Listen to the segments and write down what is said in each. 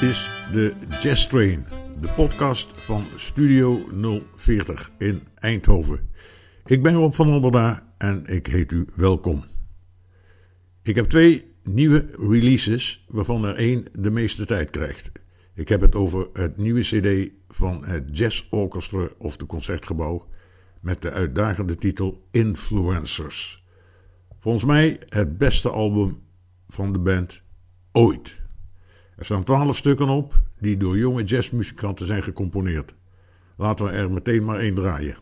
Is de Jazz Train, de podcast van Studio 040 in Eindhoven. Ik ben Rob van Onderda en ik heet u welkom. Ik heb twee nieuwe releases, waarvan er één de meeste tijd krijgt. Ik heb het over het nieuwe CD van het Jazz Orchestra of de Concertgebouw met de uitdagende titel Influencers. Volgens mij het beste album van de band ooit. Er staan twaalf stukken op die door jonge jazzmuzikanten zijn gecomponeerd. Laten we er meteen maar één draaien.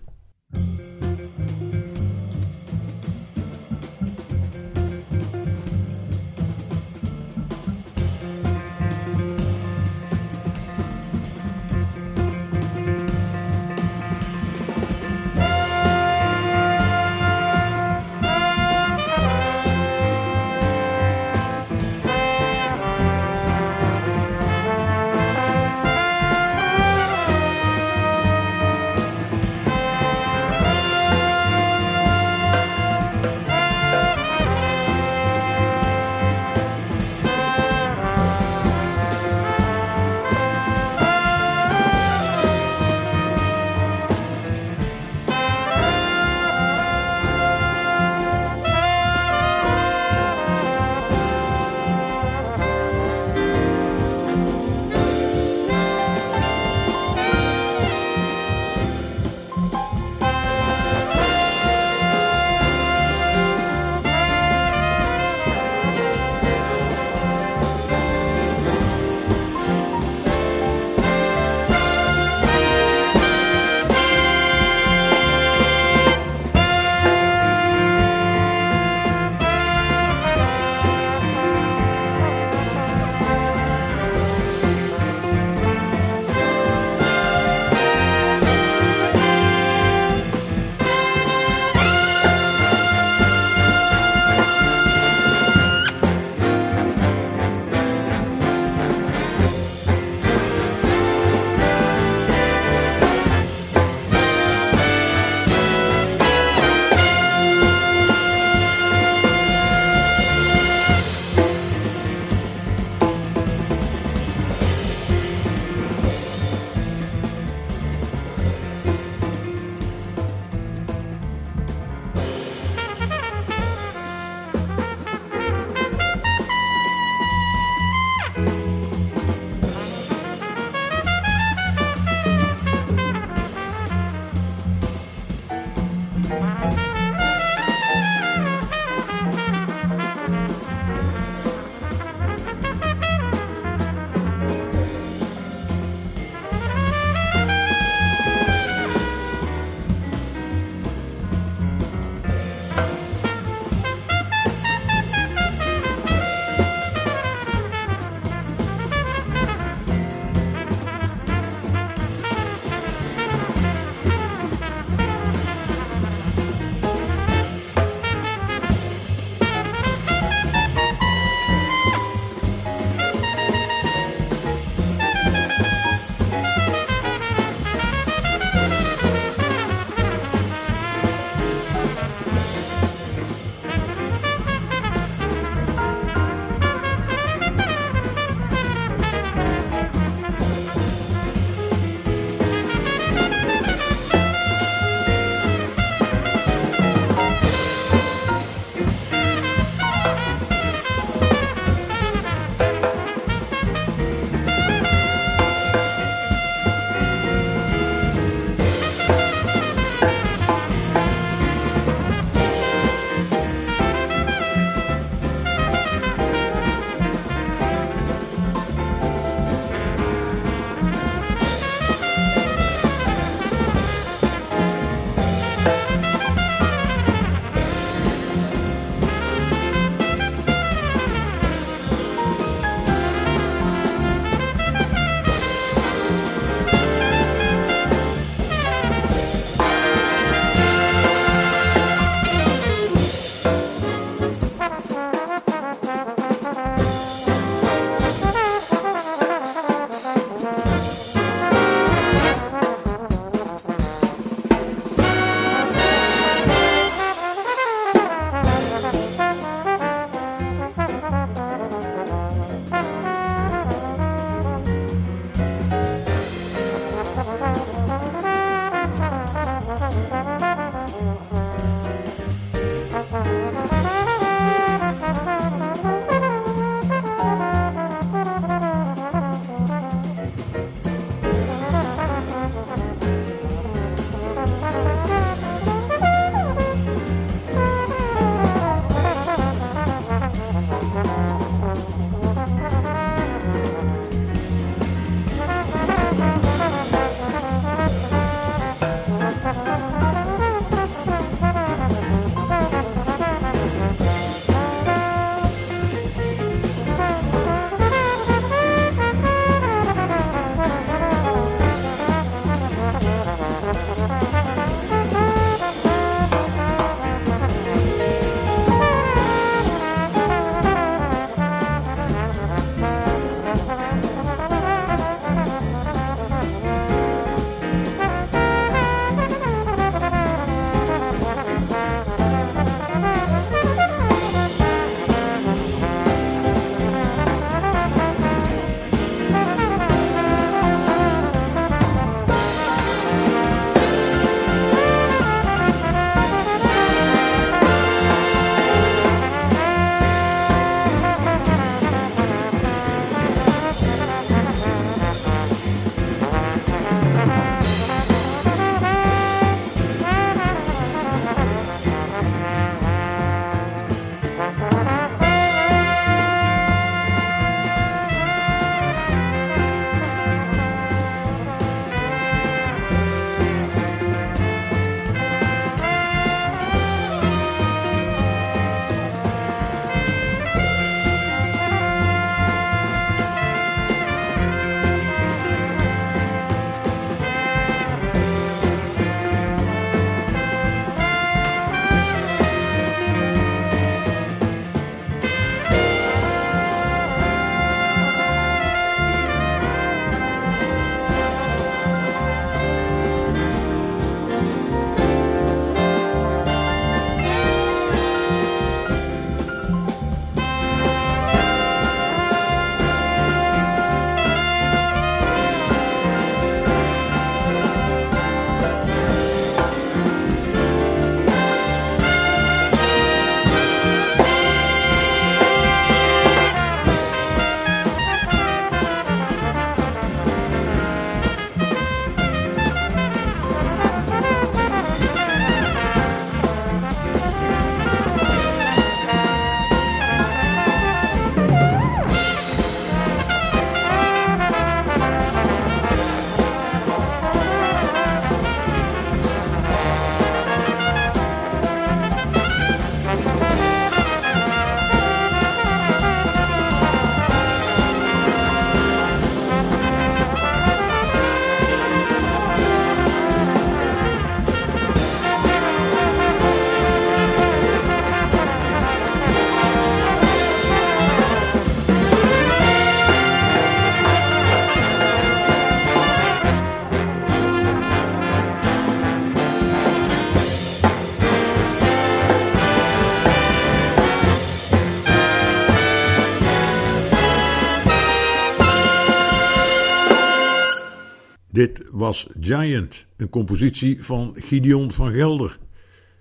Was Giant, een compositie van Gideon van Gelder.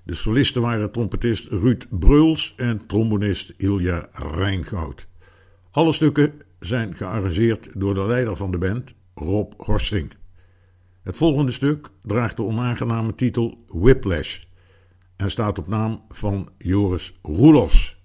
De solisten waren trompetist Ruud Breuls en trombonist Ilja Rijngoud. Alle stukken zijn gearrangeerd door de leider van de band, Rob Horsting. Het volgende stuk draagt de onaangename titel Whiplash en staat op naam van Joris Roelofs.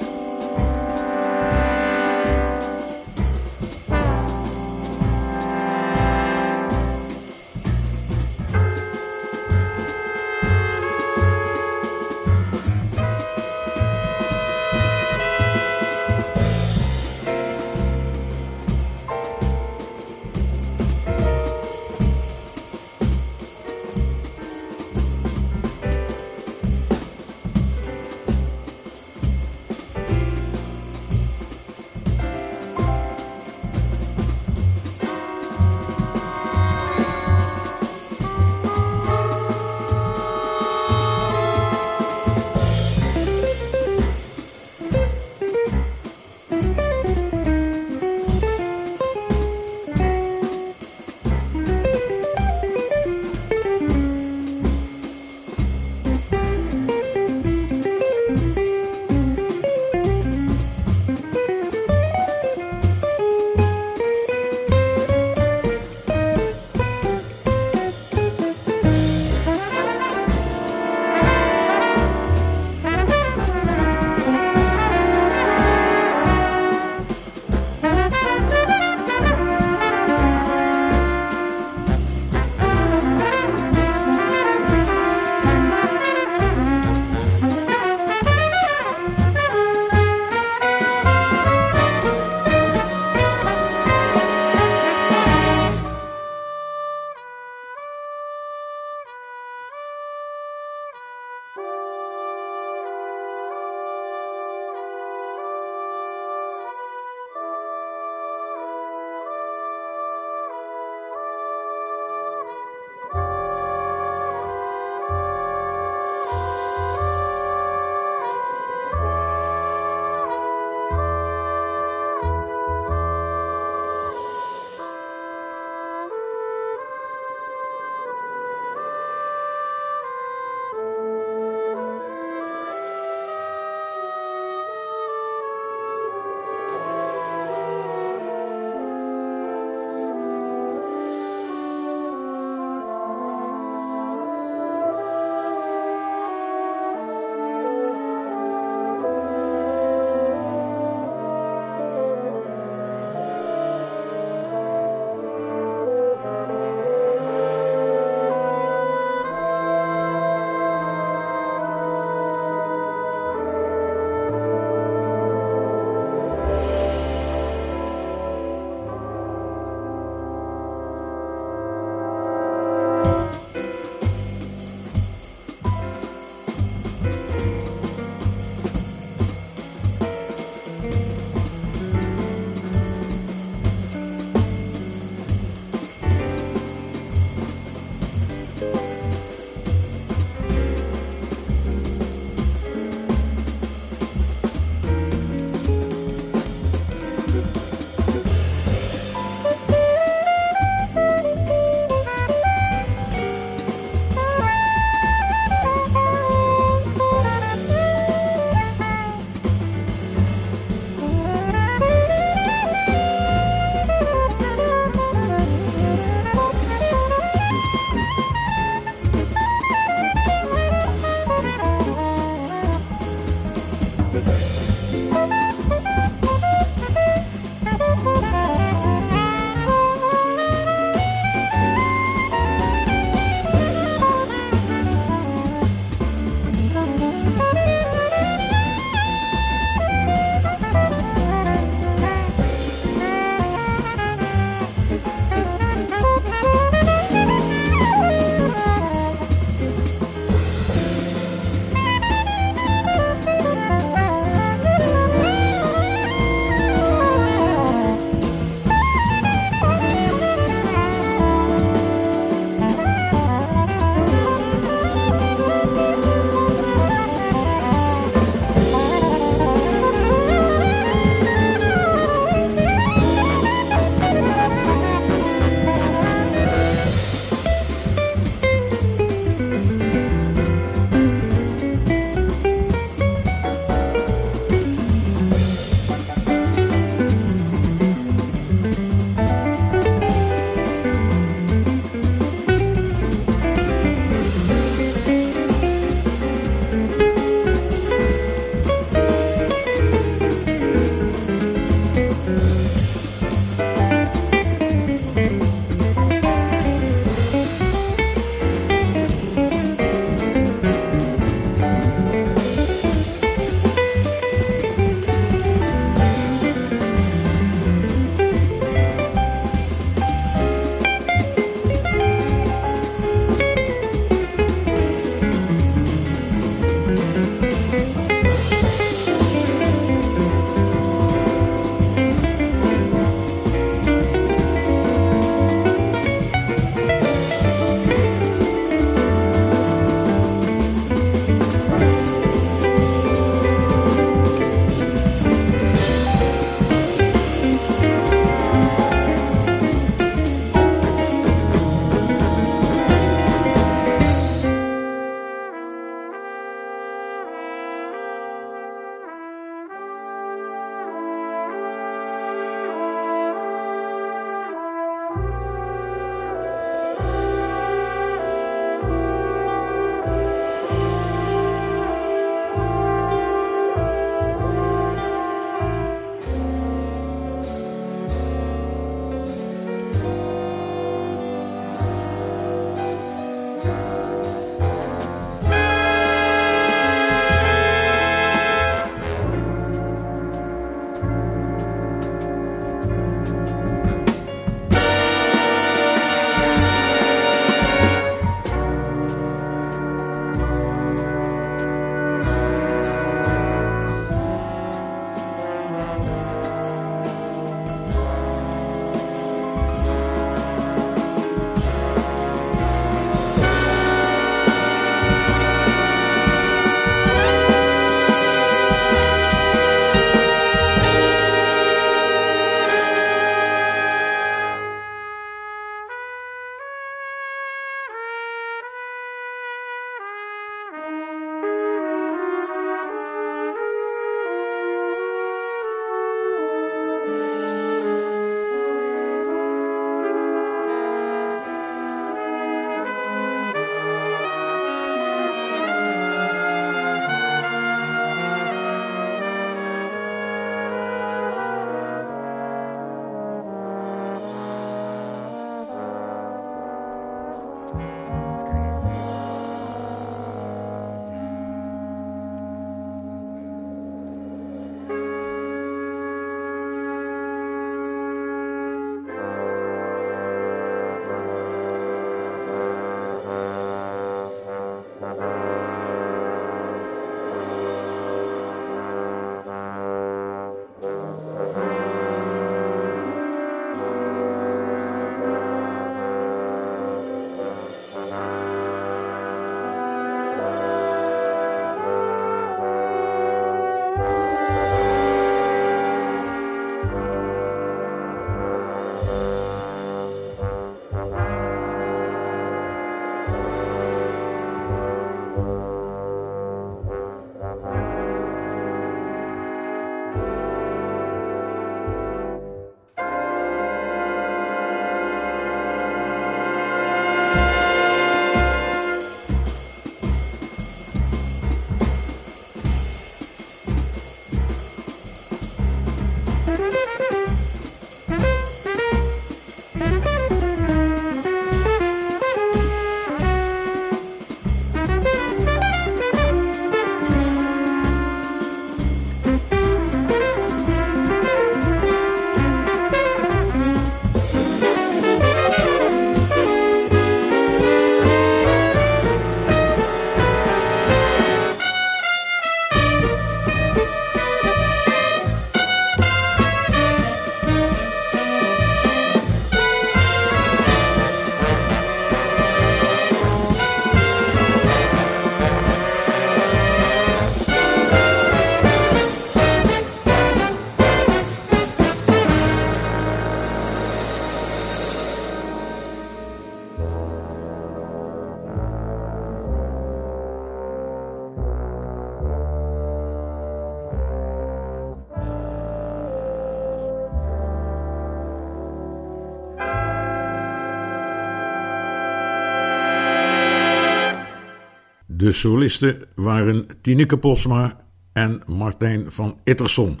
De solisten waren Tineke Posma en Martijn van Itterson.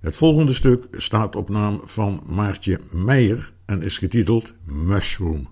Het volgende stuk staat op naam van Maartje Meijer en is getiteld Mushroom.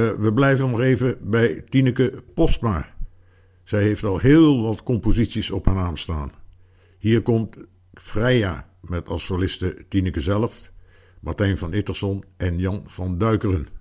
Uh, we blijven nog even bij Tineke Postma. Zij heeft al heel wat composities op haar naam staan. Hier komt Freya met als soliste Tineke zelf, Martijn van Itterson en Jan van Duikeren.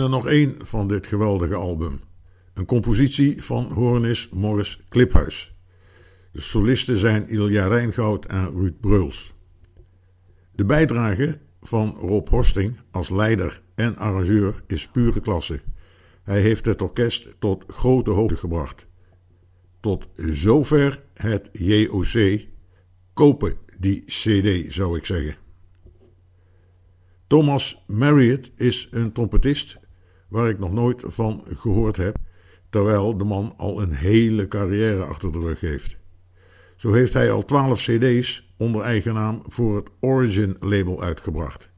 Er nog één van dit geweldige album. Een compositie van Hornis Morris Kliphuis. De solisten zijn Ilja Rijngoud en Ruud Breuls. De bijdrage van Rob Horsting als leider en arrangeur is pure klasse. Hij heeft het orkest tot grote hoogte gebracht. Tot zover het JOC. Kopen die CD, zou ik zeggen. Thomas Marriott is een trompetist waar ik nog nooit van gehoord heb, terwijl de man al een hele carrière achter de rug heeft. Zo heeft hij al 12 CD's onder eigen naam voor het Origin label uitgebracht.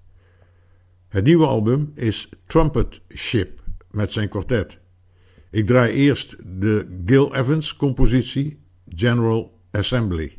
Het nieuwe album is Trumpet Ship met zijn kwartet. Ik draai eerst de Gil Evans compositie General Assembly.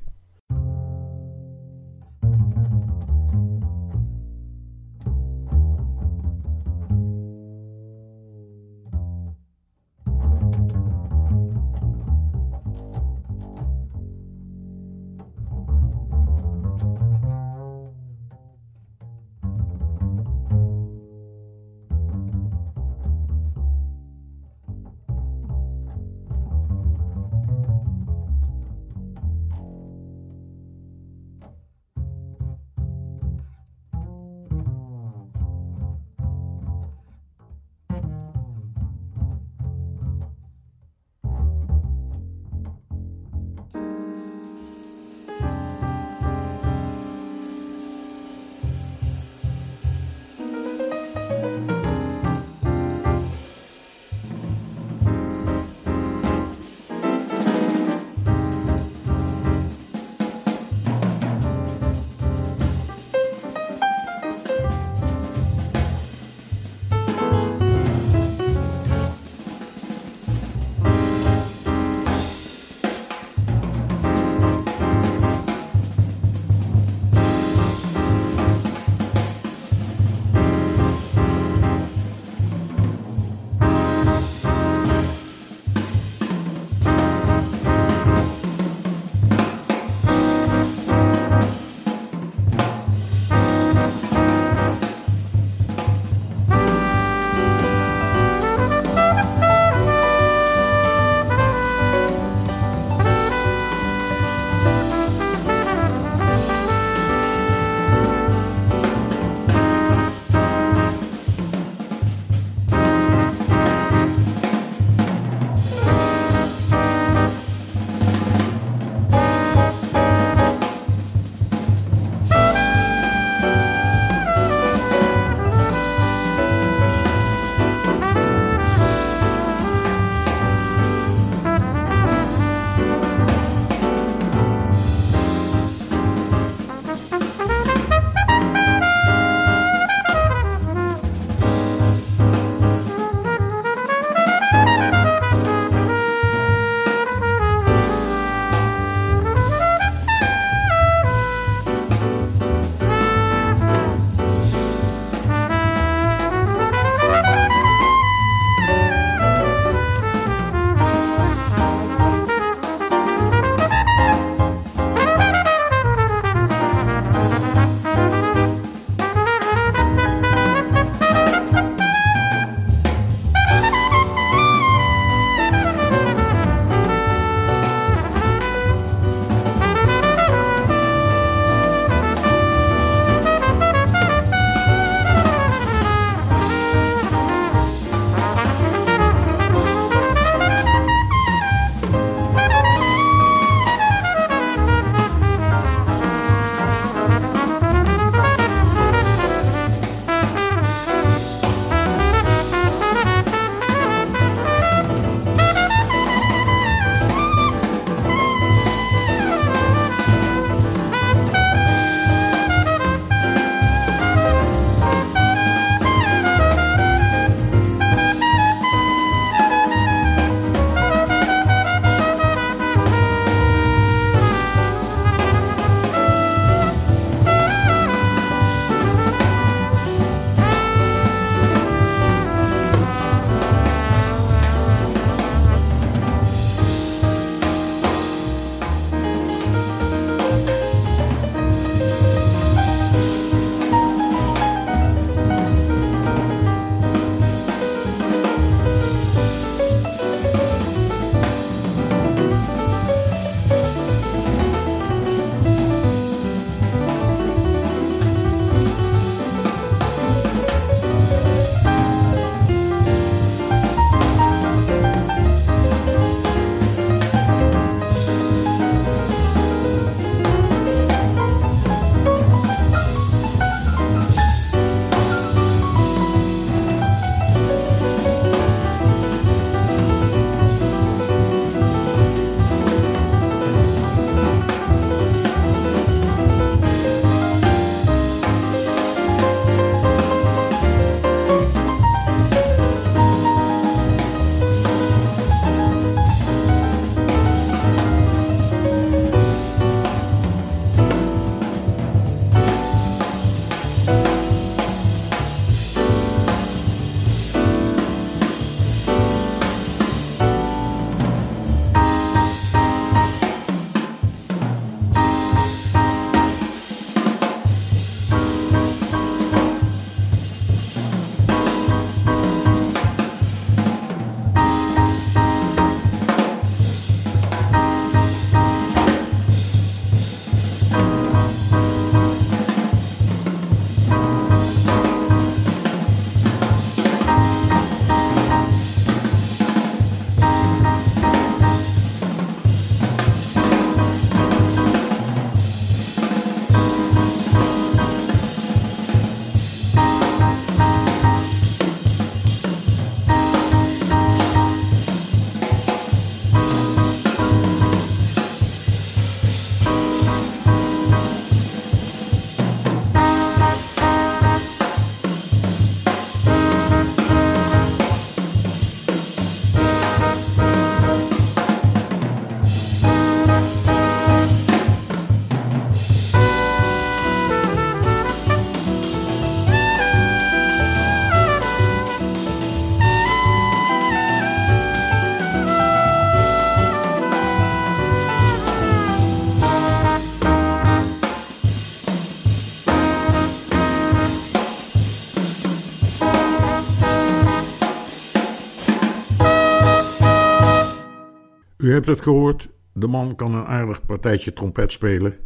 U hebt het gehoord, de man kan een aardig partijtje trompet spelen.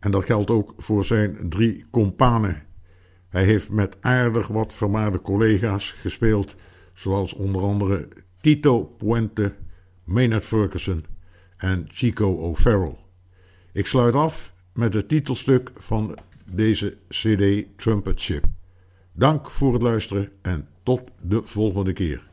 En dat geldt ook voor zijn drie companen. Hij heeft met aardig wat vermaarde collega's gespeeld, zoals onder andere Tito Puente, Maynard Ferguson en Chico O'Farrell. Ik sluit af met het titelstuk van deze CD Trumpet Ship. Dank voor het luisteren en tot de volgende keer.